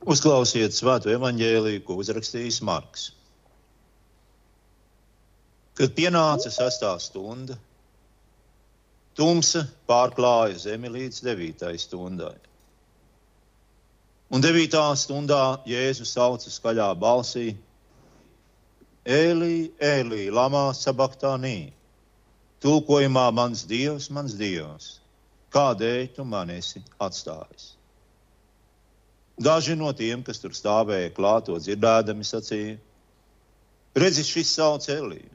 Uzklausiet svēto evaņģēliju, ko uzrakstījis Marks. Kad pienāca sastā stunda, tumsa pārklāja zemi līdz devītai stundai. Un devītā stundā Jēzus sauca skaļā balsī: Elī, Elī, lamā sabaktānī! Tulkojumā mans dievs, mans dievs, kādēļ tu man esi atstājis? Daži no tiem, kas tur stāvēja klāt, to dzirdēdami, sacīja: Redzi, šis sauc Eliju.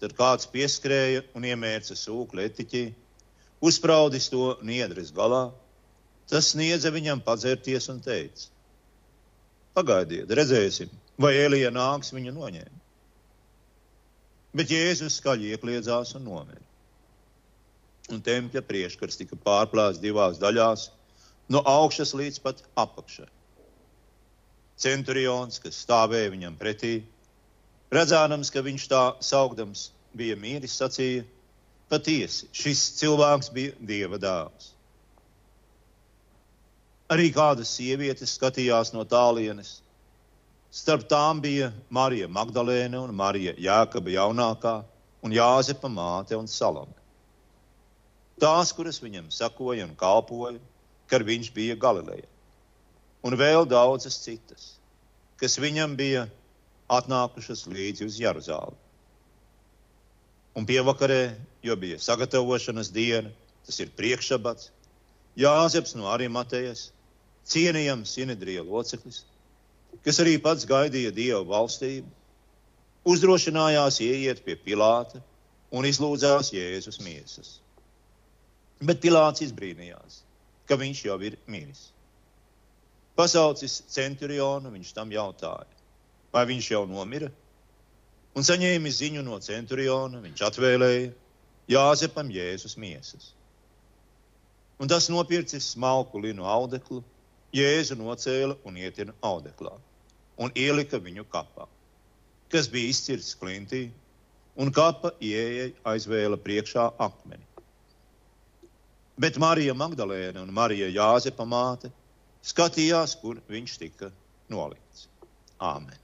Tad kāds pieskrēja un iemērca sūkli etiķī, uzspraudis to niedres galā. Tas sniedza viņam padzerties un teica: Pagaidiet, redzēsim, vai Elija nāks viņu noņemt. Bet Jēzus skaļi iekļiedzās un nomira. Un tempļa priekškars tika pārplāsts divās daļās no augšas līdz pat apakšai. Centurions, kas stāvēja viņam pretī, redzēdams, ka viņš tā saukdams bija mīris, sacīja: Patiesi, šis cilvēks bija dieva dēls. Arī kādas sievietes skatījās no tālienes. Starp tām bija Marija Magdalēna un Marija Jēkaba jaunākā un Jāzepa māte un Salome. Tās, kuras viņam sakoja un kalpoja, kad viņš bija Galilejā. Un vēl daudzas citas, kas viņam bija atnākušas līdzi uz Jeruzāli. Un pievakarē, jo bija sagatavošanas diena, tas ir priekšabats, Jāzeps no Arimatejas, cienījams Sinedrija loceklis, kas arī pats gaidīja Dievu valstību, uzdrošinājās ieiet pie Pilāta un izlūdzās Jēzus miesas. Bet Pilāts izbrīnījās ka viņš jau ir miris. Pasaucis centurionu, viņš tam jautāja, vai viņš jau nomira, un saņēmis ziņu no centuriona, viņš atvēlēja Jāzepam Jēzus miesas. Un tas nopircis smalku linu audeklu, Jēzu nocēla un ietina audeklā un ielika viņu kapā, kas bija izcirts klintī, un kapa ieeja aizvēla priekšā akmeni. Bet Marija Magdalēna un Marija Jāzepa māte skatījās, kur viņš tika nolikts. Āmen.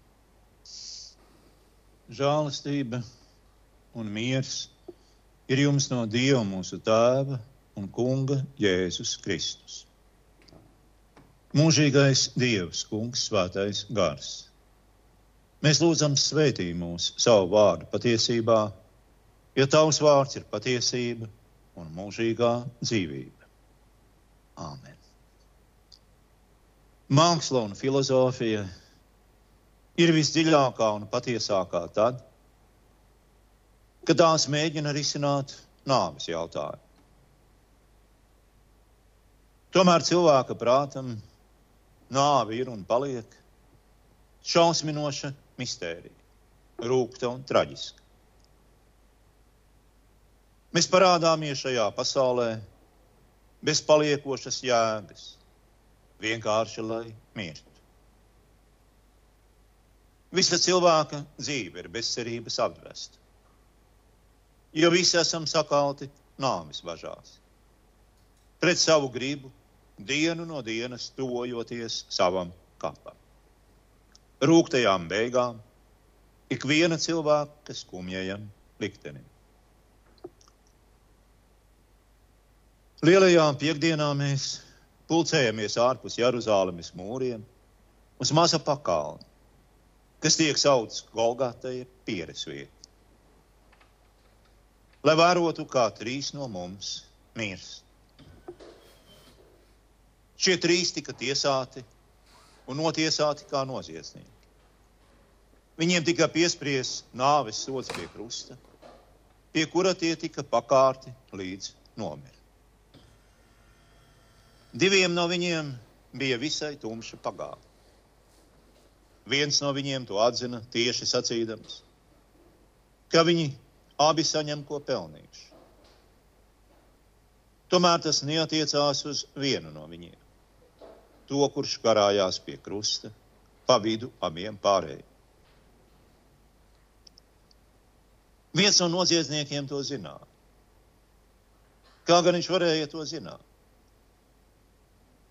Žēlastība un miers ir jums no Dieva mūsu Tēva un Kunga Jēzus Kristus. Mūžīgais Dievs, Kungs, Svētais Gars. Mēs lūdzam, svētī mūs savu vārdu patiesībā, jo Tavs vārds ir patiesība un mūžīgā dzīvība. Āmen. Māksla un filozofija ir visdziļākā un patiesākā tad, kad tās mēģina risināt nāves jautājumu. Tomēr cilvēka prātam nāve ir un paliek šausminoša mistērija, rūkta un traģiska. Mēs parādāmies šajā pasaulē bez paliekošas jēgas, vienkārši lai mirtu. Visa cilvēka dzīve ir bezcerības apvesta, jo visi esam sakalti nāves bažās. Pret savu gribu, dienu no dienas tuvojoties savam kapam. Rūktajām beigām ik viena cilvēka skumjajam liktenim. Lielajā piekdienā mēs pulcējamies ārpus Jeruzalemes mūriem uz maza pakalna, kas tiek saukts Golgātai pieres vieta. Lai vērotu, kā trīs no mums mirst. Šie trīs tika tiesāti un notiesāti kā noziedznieki. Viņiem tika piespriests nāves sods pie krusta, pie kura tie tika pakārti līdz nomirt. Diviem no viņiem bija visai tumša pagātne. Viens no viņiem to atzina tieši sacīdams, ka viņi abi saņem ko pelnījuši. Tomēr tas neatiecās uz vienu no viņiem, to, kurš karājās pie krusta, pa vidu abiem pārējiem. Viens no noziedzniekiem to zināja. Kā gan viņš varēja to zināt?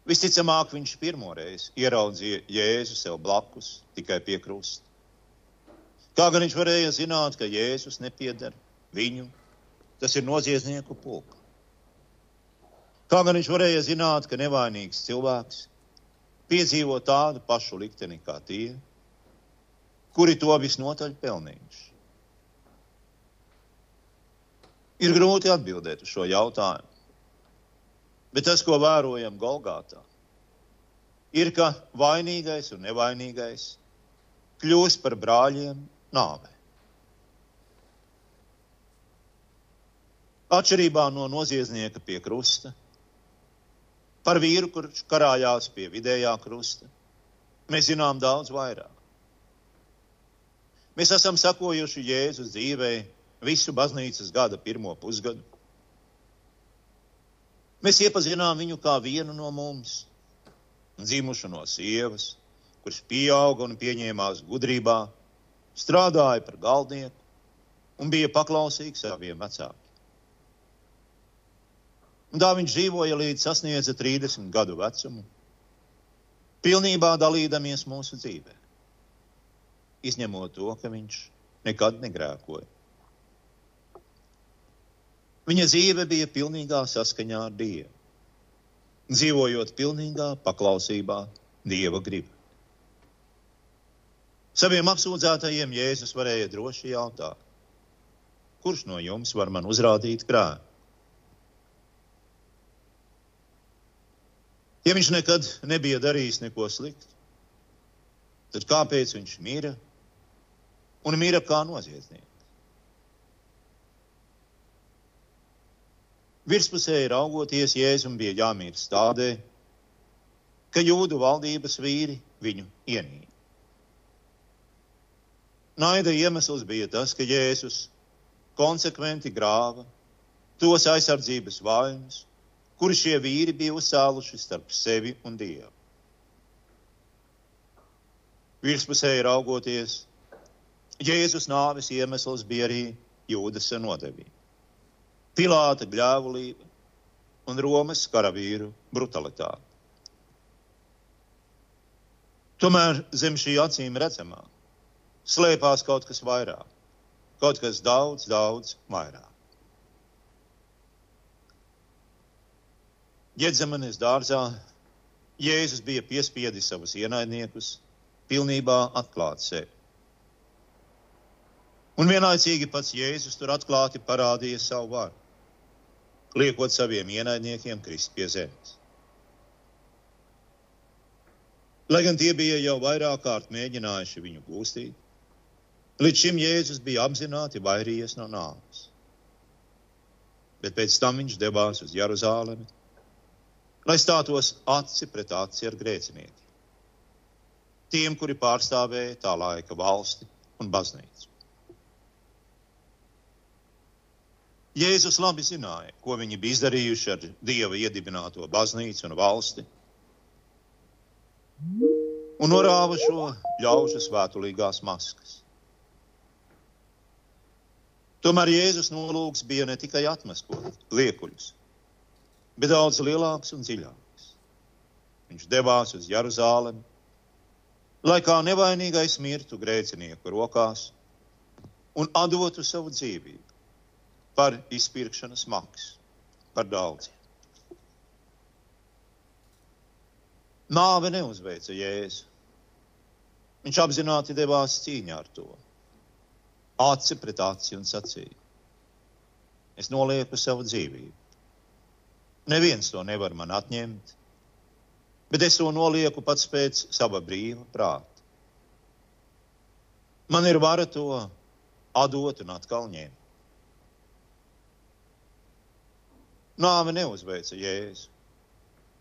Visticamāk, viņš pirmoreiz ieraudzīja Jēzu sev blakus, tikai pie krusta. Kā gan viņš varēja zināt, ka Jēzus nepieder viņu, tas ir noziedznieku pulka? Kā gan viņš varēja zināt, ka nevainīgs cilvēks piedzīvo tādu pašu likteni kā tie, kuri to visnotaļ pelnījuši? Ir grūti atbildēt uz šo jautājumu. Bet tas, ko vērojam Golgātā, ir, ka vainīgais un nevainīgais kļūst par brāļiem nāvē. Atšķirībā no noziedznieka pie krusta, par vīru, kurš karājās pie vidējā krusta, mēs zinām daudz vairāk. Mēs esam sakojuši Jēzus dzīvē visu baznīcas gada pirmo pusgadu. Mēs iepazinām viņu kā vienu no mums, dzimušu no sievas, kurš pieauga un pieņēmās gudrībā, strādāja par galdnieku un bija paklausīgs saviem vecākiem. Tā viņš dzīvoja līdz sasniedza 30 gadu vecumu, pilnībā dalīdamies mūsu dzīvē, izņemot to, ka viņš nekad negrēkoja. Viņa dzīve bija pilnīgā saskaņā ar Dievu, dzīvojot pilnīgā paklausībā Dieva gribai. Saviem apsūdzētajiem Jēzus varēja droši jautāt, kurš no jums var man uzrādīt krājumu? Ja viņš nekad nebija darījis neko sliktu, tad kāpēc viņš mīra un mīra kā noziedznieks? Virspusēji raugoties, Jēzum bija jāmirst tādē, ka jūdu valdības vīri viņu ienīda. Naida iemesls bija tas, ka Jēzus konsekventi grāva tos aizsardzības vainus, kurus šie vīri bija uzcēluši starp sevi un Dievu. Virspusēji raugoties, Jēzus nāves iemesls bija arī jūdas nodevība. Pilāta gļēvulība un Romas karavīru brutalitāte. Tomēr zem šī acīm redzamā slēpās kaut kas vairāk, kaut kas daudz, daudz vairāk. Iedzemanes dārzā Jēzus bija piespiedis savus ienaidniekus pilnībā atklāt sevi. Un vienlaicīgi pats Jēzus tur atklāti parādīja savu varu liekot saviem ienaidniekiem krist pie zemes. Lai gan tie bija jau vairāk kārt mēģinājuši viņu gūstīt, līdz šim Jēzus bija apzināti vairījies no nāves. Bet pēc tam viņš devās uz Jeruzalemi, lai stātos aci pret aci ar grēciniekiem, tiem, kuri pārstāvēja tā laika valsti un baznīcu. Jēzus labi zināja, ko viņi bija izdarījuši ar Dieva iedibināto baznīcu un valsti. Un norāva šo ļaužu svētulīgās maskas. Tomēr Jēzus nolūks bija ne tikai atmaskot liekuļus, bet daudz lielāks un dziļāks. Viņš devās uz Jeruzalemi, lai kā nevainīgais mirtu grēcinieku rokās un atdotu savu dzīvību par izpirkšanas maksu, par daudziem. Nāve neuzveica Jēzu. Viņš apzināti devās cīņā ar to. Aci pret aci un sacīja: Es nolieku savu dzīvību. Neviens to nevar man atņemt, bet es to nolieku pats pēc sava brīva prāta. Man ir vara to atdot un atkal ņemt. Nāve neuzveica Jēzu.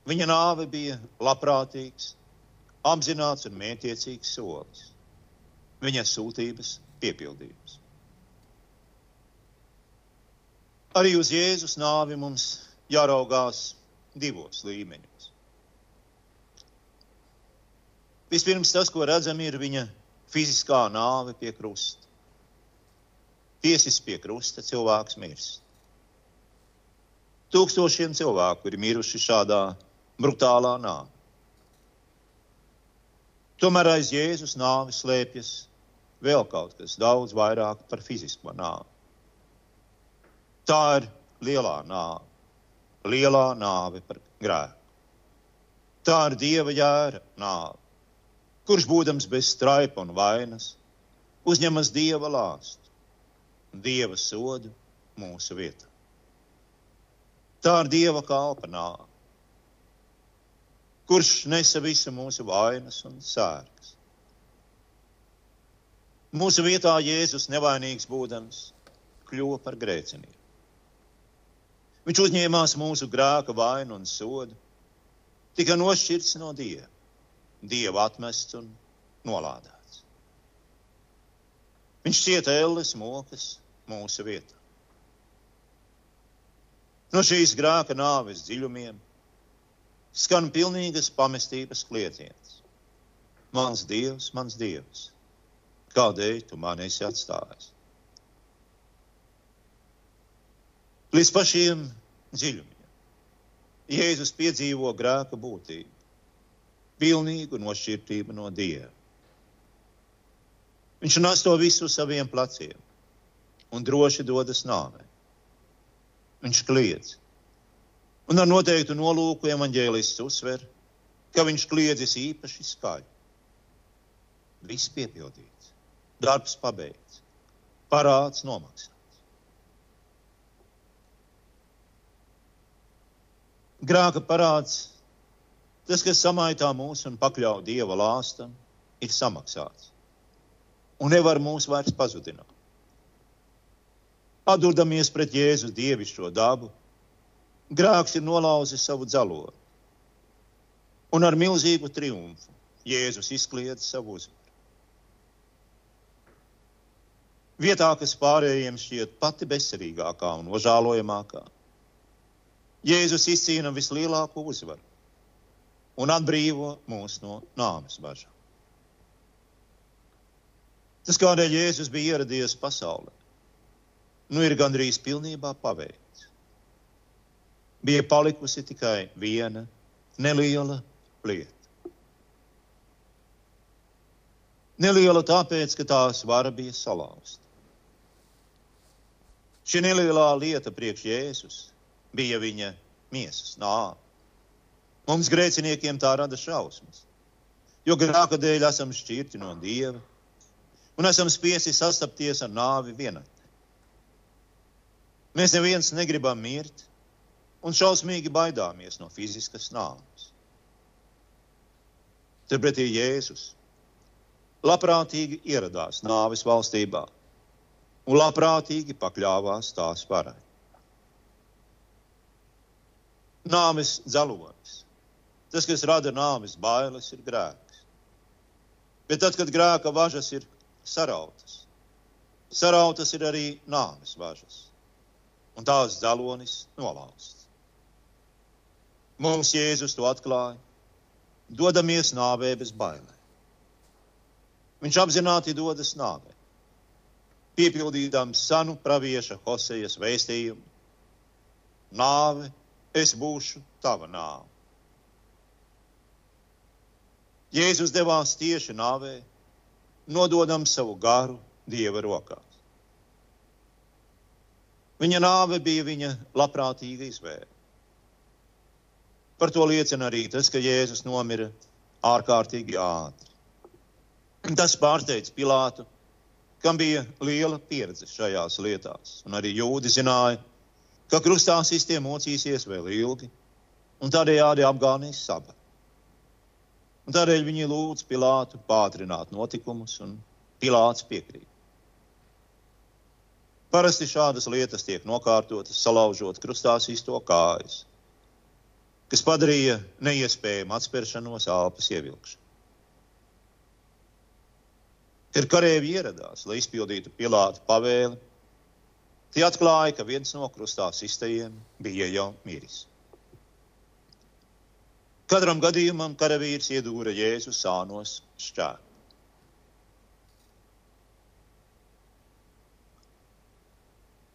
Viņa nāve bija labprātīgs, apzināts un mētiecīgs solis. Viņa sūtības piepildījums. Arī uz Jēzus nāvi mums jāraugās divos līmeņos. Vispirms tas, ko redzam, ir viņa fiziskā nāve pie krusta. Tiesis pie krusta cilvēks mirst. Tūkstošiem cilvēku ir miruši šādā brutālā nāve. Tomēr aiz Jēzus nāves slēpjas vēl kaut kas daudz vairāk par fizisko nāvi. Tā ir lielā nāve, lielā nāve par grēku. Tā ir dieva jēra nāve, kurš būdams bez straipa un vainas, uzņemas dieva lāstu, dieva sodu mūsu vietā. Tā ir dieva kalpa nāve kurš nesa visu mūsu vainas un sērgas. Mūsu vietā Jēzus nevainīgs būdams kļuva par grēcinieku. Viņš uzņēmās mūsu grēka vainu un sodu, tika nošķirts no Dieva, Dieva atmests un nolādēts. Viņš cieta elles mokas mūsu vietā. No šīs grēka nāves dziļumiem skan pilnīgas pamestības kliedziens. Mans dievs, mans dievs, kādēļ tu mani esi atstājis? Līdz pašiem dziļumiem Jēzus piedzīvo grēka būtību, pilnīgu nošķirtību no dieva. Viņš nes to visu uz saviem pleciem un droši dodas nāvē. Viņš kliedz, Un ar noteiktu nolūku evanģēlists uzsver, ka viņš kliedzis īpaši skaļi. Viss piepildīts, darbs pabeigts, parāds nomaksāts. Grāka parāds, tas, kas samaitā mūs un pakļauj dieva lāstam, ir samaksāts un nevar mūs vairs pazudināt. Atdurdamies pret Jēzus dievišķo dabu, grēks ir nolauzis savu dzeloni. Un ar milzīgu triumfu Jēzus izkliedz savu uzvaru. Vietā, kas pārējiem šķiet pati bezcerīgākā un nožēlojamākā, Jēzus izcīna vislielāko uzvaru un atbrīvo mūs no nāves bažām. Tas, kādēļ Jēzus bija ieradies pasaulē, nu ir gandrīz pilnībā paveikts bija palikusi tikai viena neliela lieta. Neliela tāpēc, ka tās vara bija salauzta. Šī nelielā lieta priekš Jēzus bija viņa miesas nāve. Mums grēciniekiem tā rada šausmas, jo grāka dēļ esam šķirti no Dieva un esam spiesti sastapties ar nāvi vienatnē. Mēs neviens negribam mirt, un šausmīgi baidāmies no fiziskas nāves. Turpretī Jēzus labprātīgi ieradās nāves valstībā un labprātīgi pakļāvās tās varai. Nāves dzelonis, tas, kas rada nāves bailes, ir grēks. Bet tad, kad grēka važas ir sarautas, sarautas ir arī nāves važas, un tās dzelonis nolauzts. Mums Jēzus to atklāja. Dodamies nāvē bez bailēm. Viņš apzināti dodas nāvē, piepildīdams senu pravieša Hosejas vēstījumu: Nāve, es būšu tava nāve. Jēzus devās tieši nāvē, nododam savu garu Dieva rokās. Viņa nāve bija viņa labprātīga izvēle. Par to liecina arī tas, ka Jēzus nomira ārkārtīgi ātri. Tas pārsteidz Pilātu, kam bija liela pieredze šajās lietās. Un arī jūdi zināja, ka krustā sistēma mocīsies vēl ilgi, un tādējādi apgānīs sabu. Un tādēļ viņi lūdz Pilātu pātrināt notikumus, un Pilāts piekrīt. Parasti šādas lietas tiek nokārtotas, salaužot krustā īsto kājas kas padarīja neiespējamu atspēršanos āpas ievilkšanu. Kad karēvi ieradās, lai izpildītu Pilāta pavēli, tie atklāja, ka viens no krustā sistajiem bija jau miris. Katram gadījumam karavīrs iedūra Jēzu sānos šķēru.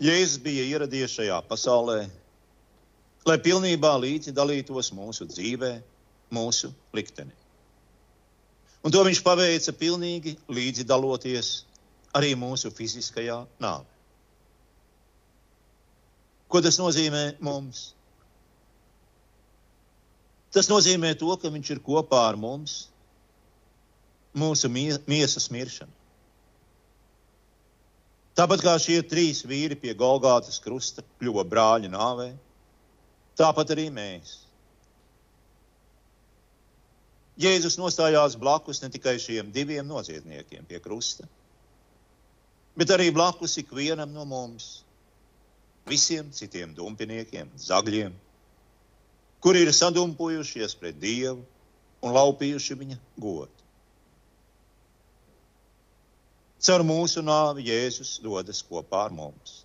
Jēzus bija ieradies šajā pasaulē lai pilnībā līdzi dalītos mūsu dzīvē, mūsu liktenī. Un to viņš paveica pilnīgi līdzi daloties arī mūsu fiziskajā nāvē. Ko tas nozīmē mums? Tas nozīmē to, ka viņš ir kopā ar mums mūsu miesas miršanu. Tāpat kā šie trīs vīri pie Golgātas krusta kļuva brāļa nāvē, tāpat arī mēs. Jēzus nostājās blakus ne tikai šiem diviem noziedzniekiem pie krusta, bet arī blakus ikvienam no mums, visiem citiem dumpiniekiem, zagļiem, kuri ir sadumpojušies pret Dievu un laupījuši viņa godu. Caur mūsu nāvi Jēzus dodas kopā ar mums.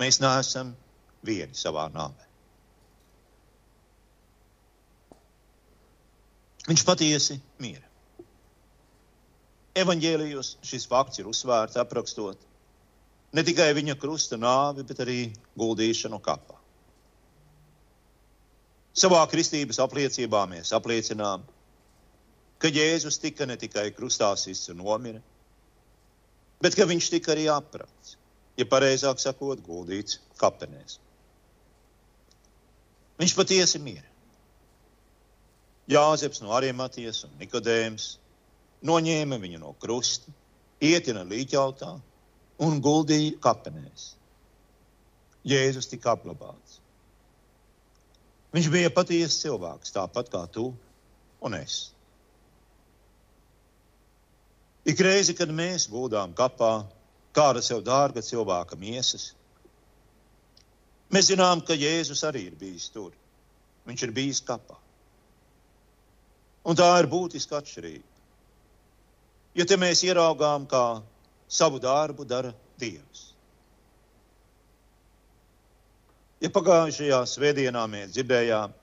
Mēs neesam vieni savā nāvē. Viņš patiesi mīra. Evanģēlijos šis fakts ir uzsvērts, aprakstot ne tikai viņa krusta nāvi, bet arī guldīšanu kapā. Savā kristības apliecībā mēs apliecinām, ka Jēzus tika ne tikai krustā sists un nomira, bet ka viņš tika arī aprakts, ja pareizāk sakot, guldīts kapenēs. Viņš patiesi mira. Jāzeps no Arimatijas un Nikodēms noņēma viņu no krusta, ietina līķautā un guldīja kapenēs. Jēzus tika apglabāts. Viņš bija patiesa cilvēks, tāpat kā tu un es. Ik reizi, kad mēs būdām kapā, kāda sev dārga cilvēka miesas, mēs zinām, ka Jēzus arī ir bijis tur. Viņš ir bijis kapā. Un tā ir būtiska atšķirība. Jo te mēs ieraugām, kā savu darbu dara Dievs. Ja pagājušajā svētdienā mēs dzirdējām,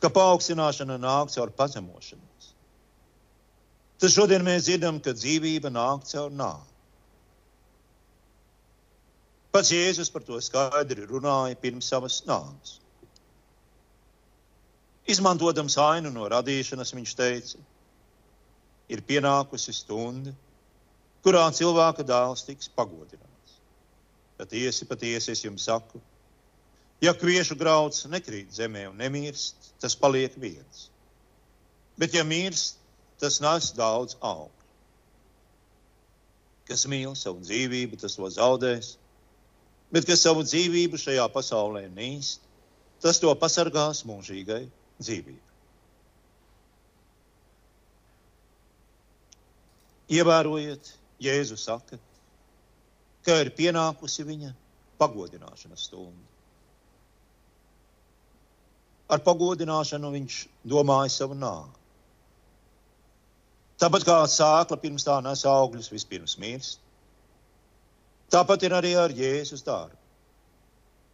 ka paaugstināšana nāk caur pazemošanos, tad šodien mēs dzirdam, ka dzīvība nāk caur nāvi. Pats Jēzus par to skaidri runāja pirms savas nāves. Izmantojams ainu no radīšanas, viņš teica, ir pienākusi stunda, kurā cilvēka dēls tiks pagodināts. Patiesi, patiesi es jums saku, Ja kviešu grauds nekrīt zemē un nemirst, tas paliek viens. Bet, ja mirst, tas nes daudz augļu. Kas mīl savu dzīvību, tas to zaudēs, bet kas savu dzīvību šajā pasaulē nīst, tas to pasargās mūžīgai dzīvībai. Ievērojiet, Jēzus saka, ka ir pienākusi viņa pagodināšanas stunda ar pagodināšanu viņš domāja savu nāvi. Tāpat kā sēkla pirms tā nes augļus, vispirms mirst, tāpat ir arī ar Jēzus darbu.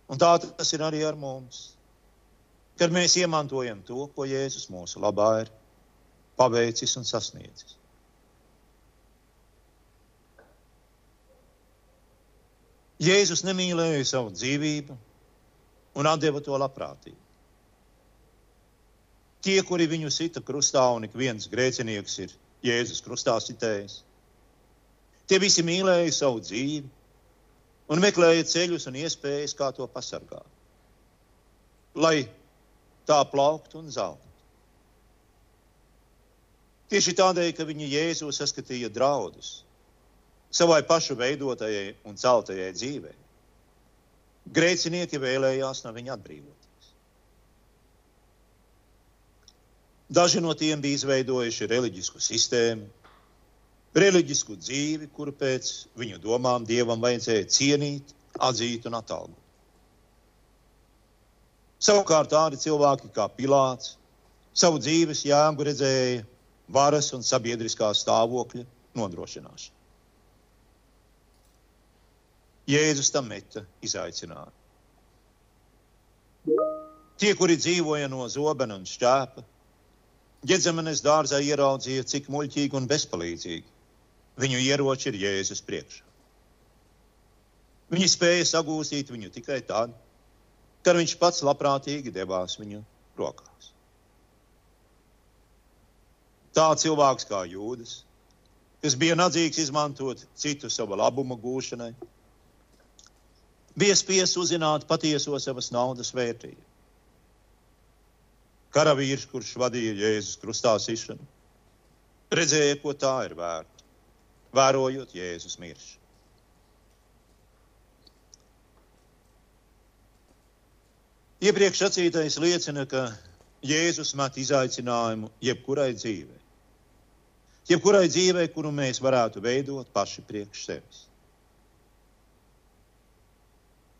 Un tā tas ir arī ar mums. Kad mēs iemantojam to, ko Jēzus mūsu labā ir paveicis un sasniedzis. Jēzus nemīlēja savu dzīvību un deva to labprātīgi. Tie, kuri viņu sita krustā, un ik viens grēcinieks ir Jēzus krustā sitējis. Tie visi mīlēja savu dzīvi un meklēja ceļus un iespējas, kā to pasargāt, lai tā plauktu un zeltu. Tieši tādēļ, ka viņi Jēzu saskatīja draudus savai pašu veidotajai un celtajai dzīvei, grēcinieki vēlējās no viņa atbrīvot. Daži no tiem bija izveidojuši reliģisku sistēmu, reliģisku dzīvi, kuru pēc viņu domām dievam vajadzēja cienīt, atzīt un atalgot. Savukārt tādi cilvēki kā Pilārs savu dzīves jēgu redzēja varas un sabiedriskā stāvokļa nodrošināšanu. Jēzus tam meta izaicinājumu. Tie, kuri dzīvoja no zobena un šķēpa, Ģedzemanes dārzā ieraudzīja, cik muļķīgi un bezpalīdzīgi viņu ieroči ir Jēzus priekšā. Viņi spēja sagūstīt viņu tikai tad, kad viņš pats labprātīgi devās viņu rokās. Tā cilvēks kā jūdas, kas bija nadzīgs izmantot citu sava labuma gūšanai, bija spiests uzzināt patieso savas naudas vērtību. Karavīrs, kurš vadīja Jēzus krustā sišanu, redzēja, ko tā ir vērta, vērojot Jēzus miršanu. Iepriekš sacītais liecina, ka Jēzus met izaicinājumu jebkurai dzīvei. Jebkurai dzīvei, kuru mēs varētu veidot paši priekš sevis.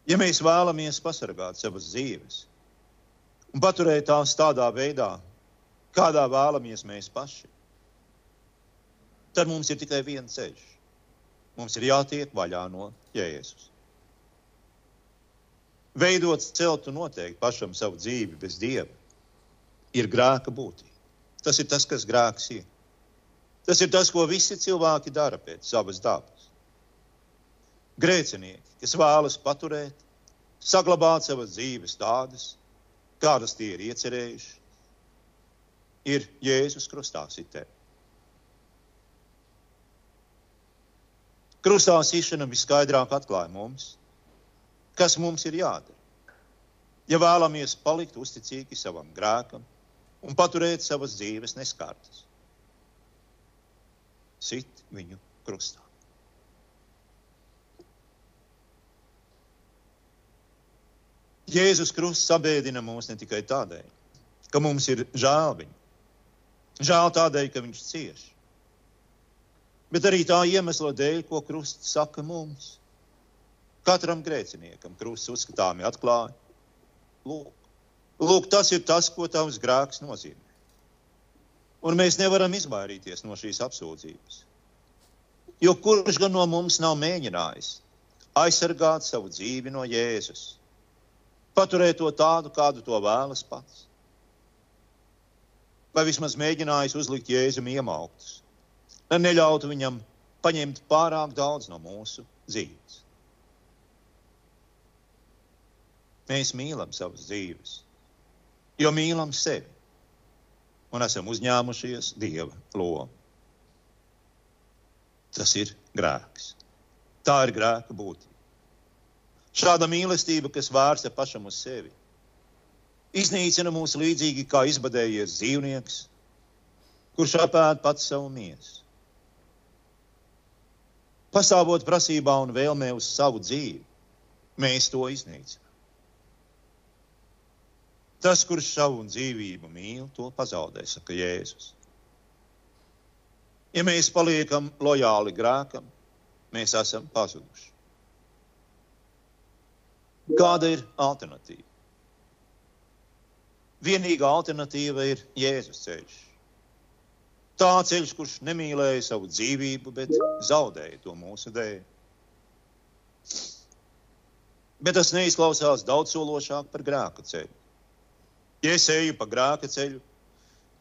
Ja mēs vēlamies pasargāt savas dzīves un paturēt tās tādā veidā, kādā vēlamies mēs paši, tad mums ir tikai viens ceļš. Mums ir jātiek vaļā no Jēzus. Veidot celtu noteikti pašam savu dzīvi bez dieva ir grēka būtība. Tas ir tas, kas grēks ir. Tas ir tas, ko visi cilvēki dara pēc savas dabas. Grēcinieki, kas vēlas paturēt, saglabāt savas dzīves tādas, kādas tie ir iecerējuši, ir Jēzus krustā sitē. Krustā sišana viskaidrāk atklāja mums, kas mums ir jādara. Ja vēlamies palikt uzticīgi savam grēkam un paturēt savas dzīves neskartas, sit viņu krustā. Jēzus Krusts sabēdina mūs ne tikai tādēļ, ka mums ir žēl viņu, žēl tādēļ, ka viņš cieš, bet arī tā iemesla dēļ, ko Krusts saka mums. Katram grēciniekam krusts uzskatāmi atklāja. Lūk, lūk, tas ir tas, ko tavs grēks nozīmē. Un mēs nevaram izvairīties no šīs apsūdzības. Jo kurš gan no mums nav mēģinājis aizsargāt savu dzīvi no Jēzus, paturēt to tādu, kādu to vēlas pats? Vai vismaz mēģinājis uzlikt Jēzum iemauktus, lai neļautu viņam paņemt pārāk daudz no mūsu dzīves? Mēs mīlam savas dzīves, jo mīlam sevi un esam uzņēmušies dieva lomu. Tas ir grēks. Tā ir grēka būtība. Šāda mīlestība, kas vērsta pašam uz sevi, iznīcina mūs līdzīgi kā izbadējies dzīvnieks, kurš apēd pats savu miesu. Pastāvot prasībā un vēlmē uz savu dzīvi, mēs to iznīcinām. Tas, kurš savu dzīvību mīl, to pazaudē, saka Jēzus. Ja mēs paliekam lojāli grēkam, mēs esam pazuduši. Kāda ir alternatīva? Vienīgā alternatīva ir Jēzus ceļš. Tā ceļš, kurš nemīlēja savu dzīvību, bet zaudēja to mūsu dēļ. Bet tas neizklausās daudz sološāk par grēka ceļu. Ja es eju pa grāka ceļu,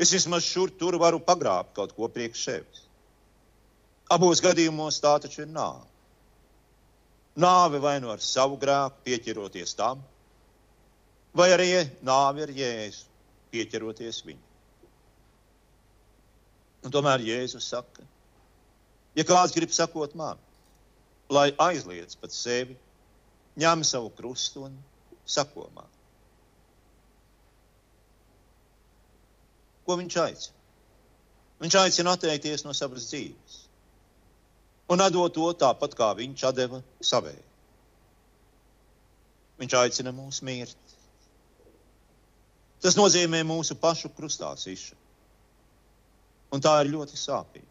es vismaz šur tur varu pagrābt kaut ko priekš sevis. Abos gadījumos tā taču ir nāve. Nāve vai nu ar savu grēku pieķeroties tam, vai arī nāve ar jēzu pieķeroties viņam. Un tomēr Jēzus saka, ja kāds grib sakot man, lai aizliedz pat sevi, ņem savu krustu un sako man. Ko viņš aicina? Viņš aicina atteikties no savas dzīves un atdot to tāpat, kā viņš deva savēju. Viņš aicina mūs mirt. Tas nozīmē mūsu pašu krustā sišanu. Un tā ir ļoti sāpīga.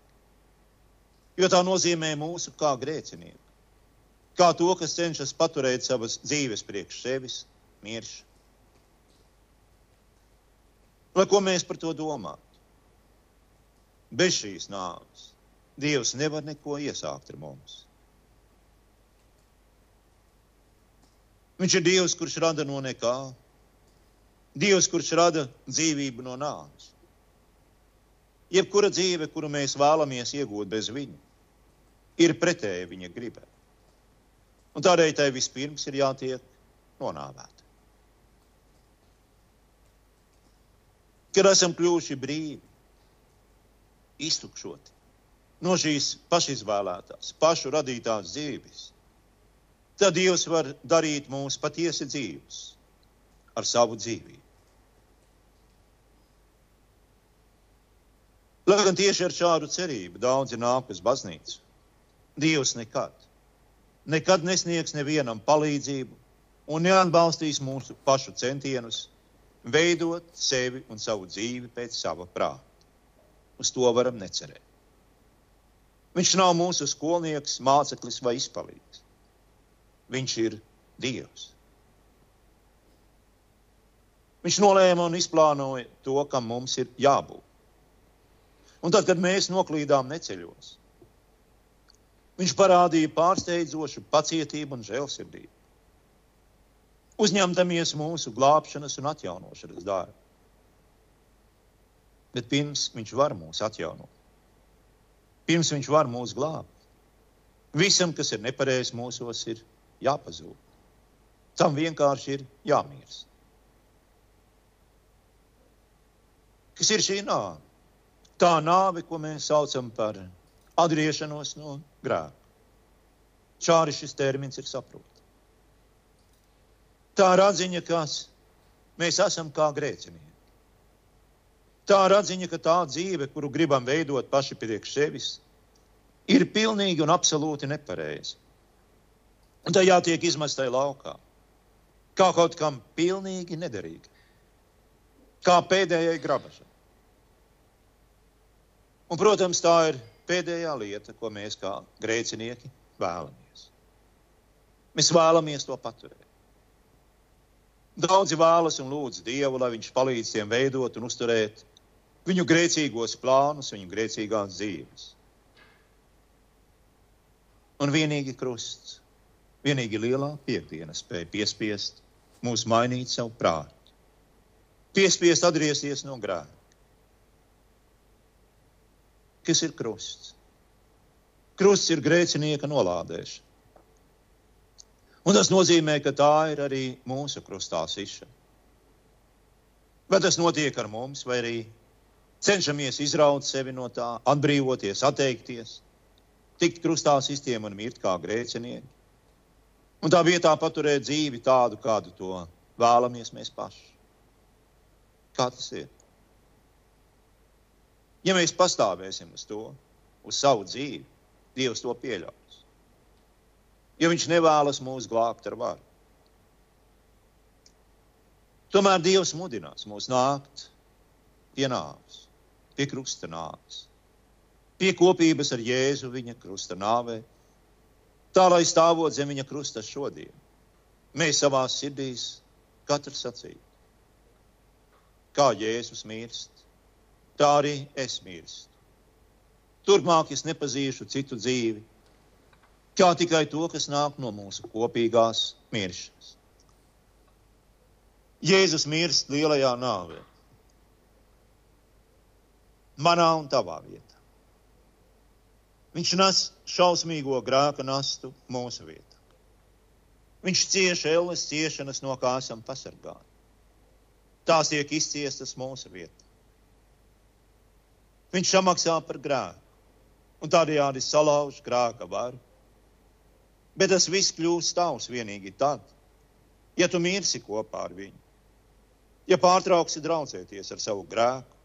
Jo tā nozīmē mūsu kā grēcinieku, kā to, kas cenšas paturēt savas dzīves priekš sevis, miršanu. Lai ko mēs par to domātu? Bez šīs nāves Dievs nevar neko iesākt ar mums. Viņš ir Dievs, kurš rada no nekā. Dievs, kurš rada dzīvību no nāves. Jebkura dzīve, kuru mēs vēlamies iegūt bez viņa, ir pretēji viņa gribai. Un tādēļ tai vispirms ir jātiek nonāvēta. Kad esam kļuvuši brīvi, iztukšoti, no šīs pašizvēlētās, pašu radītās dzīves, tad Dievs var darīt mūs patiesi dzīvus ar savu dzīvību. Lai gan tieši ar šādu cerību daudzi nāk uz baznīcu, Dievs nekad, nekad nesniegs nevienam palīdzību un neatbalstīs mūsu pašu centienus veidot sevi un savu dzīvi pēc sava prāta. Uz to varam necerēt. Viņš nav mūsu skolnieks, māceklis vai izpalīgs. Viņš ir Dievs. Viņš nolēma un izplānoja to, kam mums ir jābūt. Un tad, kad mēs noklīdām neceļos, viņš parādīja pārsteidzošu pacietību un žēlsirdību. Uzņemdamies mūsu glābšanas un atjaunošanas darbu. Bet pirms viņš var mūs atjaunot, pirms viņš var mūs glābt, visam, kas ir nepareizs mūsos, ir jāpazūd. Tam vienkārši ir jāmirst. Kas ir šī nāve? tā nāve, ko mēs saucam par atgriešanos no grēka. Šādi šis termins ir saprotams. Tā ir atziņa, ka mēs esam kā grēcinieki. Tā ir atziņa, ka tā dzīve, kuru gribam veidot paši priekš sevis, ir pilnīgi un absolūti nepareiza. Un tā jātiek izmestai laukā, kā kaut kam pilnīgi nederīga, kā pēdējai grabažai. Un, protams, tā ir pēdējā lieta, ko mēs kā grēcinieki vēlamies. Mēs vēlamies to paturēt. Daudzi vēlas un lūdz Dievu, lai Viņš palīdz tiem veidot un uzturēt viņu grēcīgos plānus, viņu grēcīgās dzīves. Un vienīgi krusts, vienīgi lielā piekdiena spēja piespiest mūs mainīt savu prātu, piespiest atgriezties no grēka kas ir krusts. Krusts ir grēcinieka nolādēšana. Un tas nozīmē, ka tā ir arī mūsu krustā sišana. Vai tas notiek ar mums, vai arī cenšamies izraut sevi no tā, atbrīvoties, atteikties, tikt krustā sistēmu un mirt kā grēcinieki. Un tā vietā paturēt dzīvi tādu, kādu to vēlamies mēs paši. Kā tas ir? Ja mēs pastāvēsim uz to, uz savu dzīvi, Dievs to pieļaus. Jo Viņš nevēlas mūs glābt ar varu. Tomēr Dievs mudinās mūs nākt pie nāves, pie krusta nāves, pie kopības ar Jēzu viņa krusta nāvē, tā lai stāvot zem viņa krusta šodien. Mēs savā sirdīs katrs sacītu, kā Jēzus mirst tā arī es mirstu. Turpmāk es nepazīšu citu dzīvi, kā tikai to, kas nāk no mūsu kopīgās miršanas. Jēzus mirst lielajā nāvē, manā un tavā vietā. Viņš nes šausmīgo grēka nastu mūsu vietā. Viņš cieš elles ciešanas, no kā esam pasargāti. Tās tiek izciestas mūsu vietā. Viņš samaksā par grēku un tādējādi salauž grēka varu. Bet tas viss kļūst tavs vienīgi tad, ja tu mirsi kopā ar viņu, ja pārtrauksi draudzēties ar savu grēku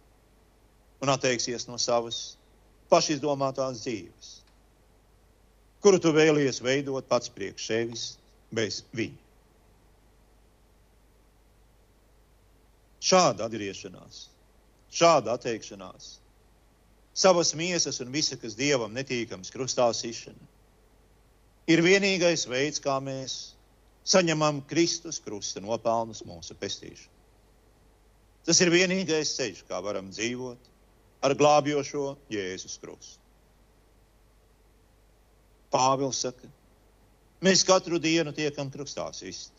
un atteiksies no savas pašizdomātās dzīves, kuru tu vēlies veidot pats priekš sevis bez viņa. Šāda atgriešanās, šāda atteikšanās savas miesas un visa, kas dievam netīkams, krustā sišana. Ir vienīgais veids, kā mēs saņemam Kristus krusta nopelnus mūsu pestīšanu. Tas ir vienīgais ceļš, kā varam dzīvot ar glābjošo Jēzus krustu. Pāvils saka, mēs katru dienu tiekam krustā sist,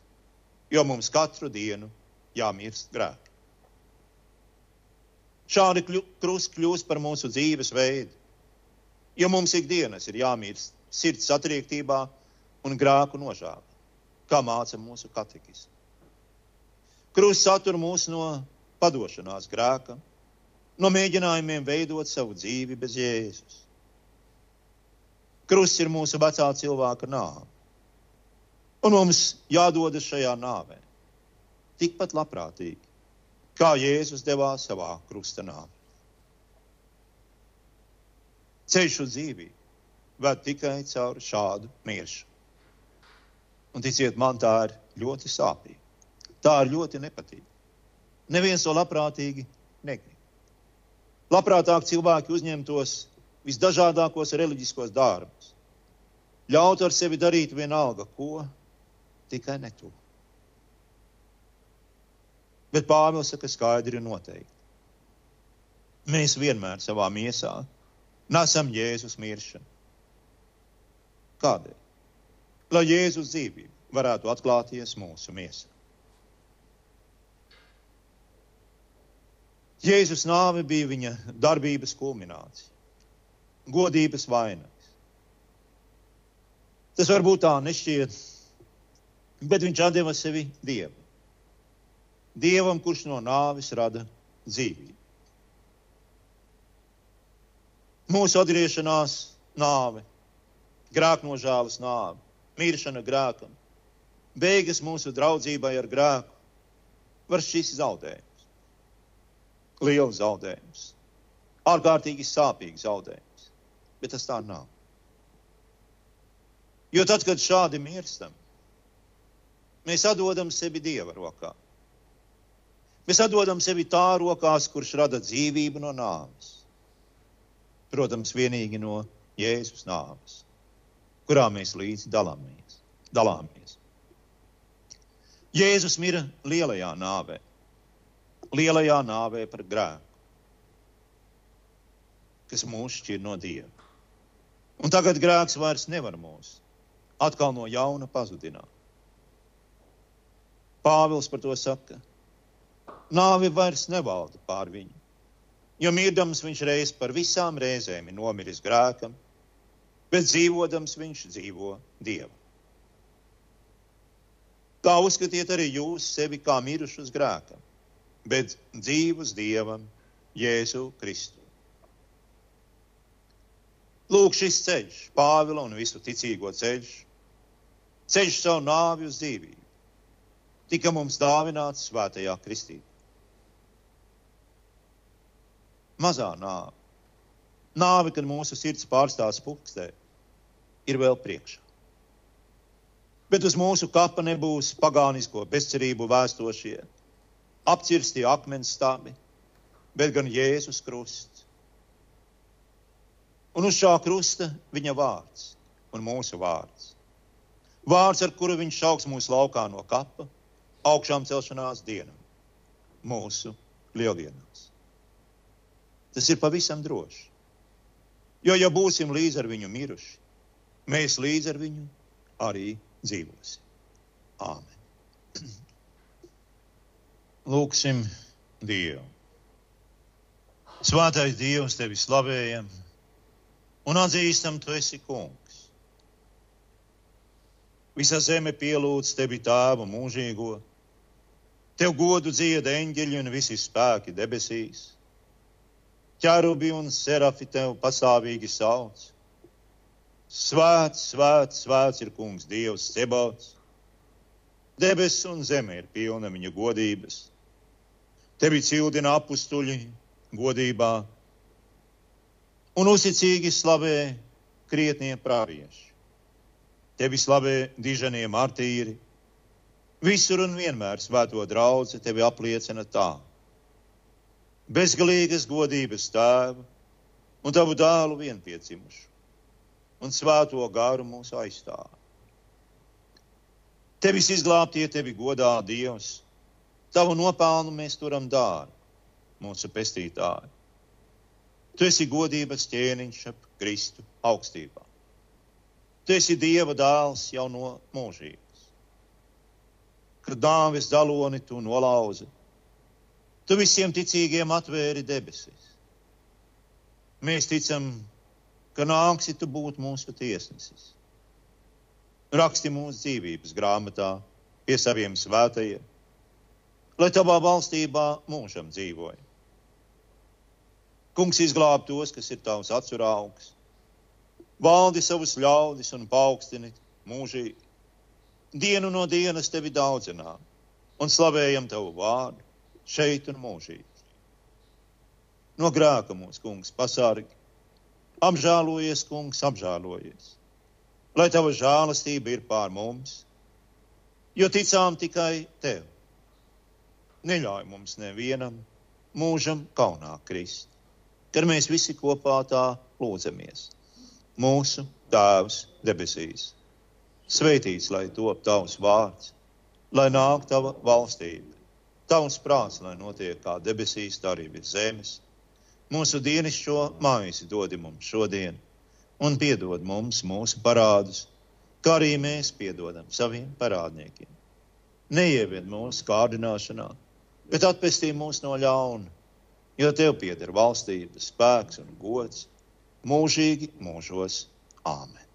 jo mums katru dienu jāmirst grēki. Šādi krusts kļūst par mūsu dzīves veidu. Jo mums ikdienas ir jāmīst sirds satriektībā un grāku nožāvā, kā māca mūsu katekis. Krusts satur mūs no padošanās grēkam, no mēģinājumiem veidot savu dzīvi bez Jēzus. Krusts ir mūsu vecā cilvēka nāve. Un mums jādodas šajā nāvē. Tikpat labprātīgi, kā Jēzus devās savā krusta nāvē. Ceļš uz dzīvību ved tikai caur šādu miršanu. Un ticiet man, tā ir ļoti sāpīga. Tā ir ļoti nepatīkama. Neviens to labprātīgi negrib. Labprātāk cilvēki uzņemtos visdažādākos reliģiskos darbus, ļautu ar sevi darīt vienalga, ko, tikai ne to. Bet Pāvils saka, skaidri ir noteikti. Mēs vienmēr savā miesā nesam Jēzus miršanu. Kādēļ? Lai Jēzus dzīvība varētu atklāties mūsu miesā. Jēzus nāve bija viņa darbības kulminācija, godības vainags. Tas varbūt tā nešķiet, bet viņš atdeva sevi Dievam. Dievam, kurš no nāves rada dzīvību. Mūsu atgriešanās nāve, grēknožēlas nāve, miršana grēkam, beigas mūsu draudzībai ar grēku, var šis zaudējums liels zaudējums. Ārkārtīgi sāpīgs zaudējums. Bet tas tā nav. Jo tad, kad šādi mirstam, mēs atdodam sevi Dieva rokā. Mēs atdodam sevi tā rokās, kurš rada dzīvību no nāves. Protams, vienīgi no Jēzus nāves, kurā mēs līdzi dalāmies. dalāmies. Jēzus mira lielajā nāvē lielajā nāvē par grēku, kas mūs šķir no Dieva. Un tagad grēks vairs nevar mūs atkal no jauna pazudināt. Pāvils par to saka. Nāve vairs nevalda pār viņu, jo mirdams viņš reiz par visām reizēm ir nomiris grēkam, bet dzīvodams viņš dzīvo Dievam. Tā uzskatiet arī jūs sevi kā mirušus grēkam bet dzīvus Dievam, Jēzu Kristu. Lūk, šis ceļš, Pāvila un visu ticīgo ceļš, ceļš savu nāvi uz dzīvību, tika mums dāvināts svētajā kristībā. Mazā nāve, nāve, kad mūsu sirds pārstāv spūkstē, ir vēl priekšā. Bet uz mūsu kapa nebūs pagānisko bezcerību vēstošie, apcirstie akmens stābi, bet gan Jēzus krusts. Un uz šā krusta viņa vārds un mūsu vārds. Vārds, ar kuru viņš šauks mūsu laukā no kapa, augšām celšanās dienā, mūsu lieldienās. Tas ir pavisam droši. Jo, ja būsim līdz ar viņu miruši, mēs līdz ar viņu arī dzīvosim. Āmen! Lūksim Dievu. Svētais Dievs, tevi slavējam un atzīstam, tu esi kungs. Visa zeme pielūdz tevi tēvu mūžīgo. Tev godu dzieda eņģeļi un visi spēki debesīs. Ķerubi un serafi tev pastāvīgi sauc. Svēts, svēts, svēts ir kungs Dievs, Cebauts. Debesis un zeme ir pilna viņa godības. Tevi cildina apstuļi godībā un uzticīgi slavē krietnie pravieši. Tevi slavē dižanie martīri. Visur un vienmēr svēto draugu tevi apliecina tā. Bezgalīgas godības tēvu un tavu dēlu vienpiedzimušu un svēto garu mūsu aizstāv. Tevis izglābtie tevi godā Dievs Tavu nopelnu mēs turam dārgu, mūsu pestītāju. Tu esi godības ķēniņš ap Kristu augstībā. Tu esi Dieva dēls jau no mūžības. Kad dāvis daloni tu nolauzi, tu visiem ticīgiem atvēri debesis. Mēs ticam, ka nāksi tu būt mūsu tiesnesis. Raksti mūsu dzīvības grāmatā pie saviem svētajiem lai tavā valstībā mūžam dzīvoja. Kungs izglāb tos, kas ir tavs atsuraugs. Valdi savus ļaudis un paukstini mūžīgi. Dienu no dienas tevi daudzinām un slavējam tavu vārdu šeit un mūžīgi. No grēka mūsu kungs pasargi. Apžēlojies, kungs, apžēlojies. Lai tava žēlastība ir pār mums, jo ticām tikai tev. Neļauj mums nevienam mūžam kaunā krist, kad mēs visi kopā tā lūdzamies. Mūsu Tēvs debesīs, svētīts lai top tavs vārds, lai nāk tava valstība, tavs prāts, lai notiek kā debesīs, tā arī virs zemes. Mūsu dienascho maizi dod mums šodien, un piedod mums mūsu parādus, kā arī mēs piedodam saviem parādniekiem. Neieved mūsu kārdināšanā, bet atpestī mūs no ļauna, jo tev pieder valstība, spēks un gods mūžīgi mūžos. Āmen!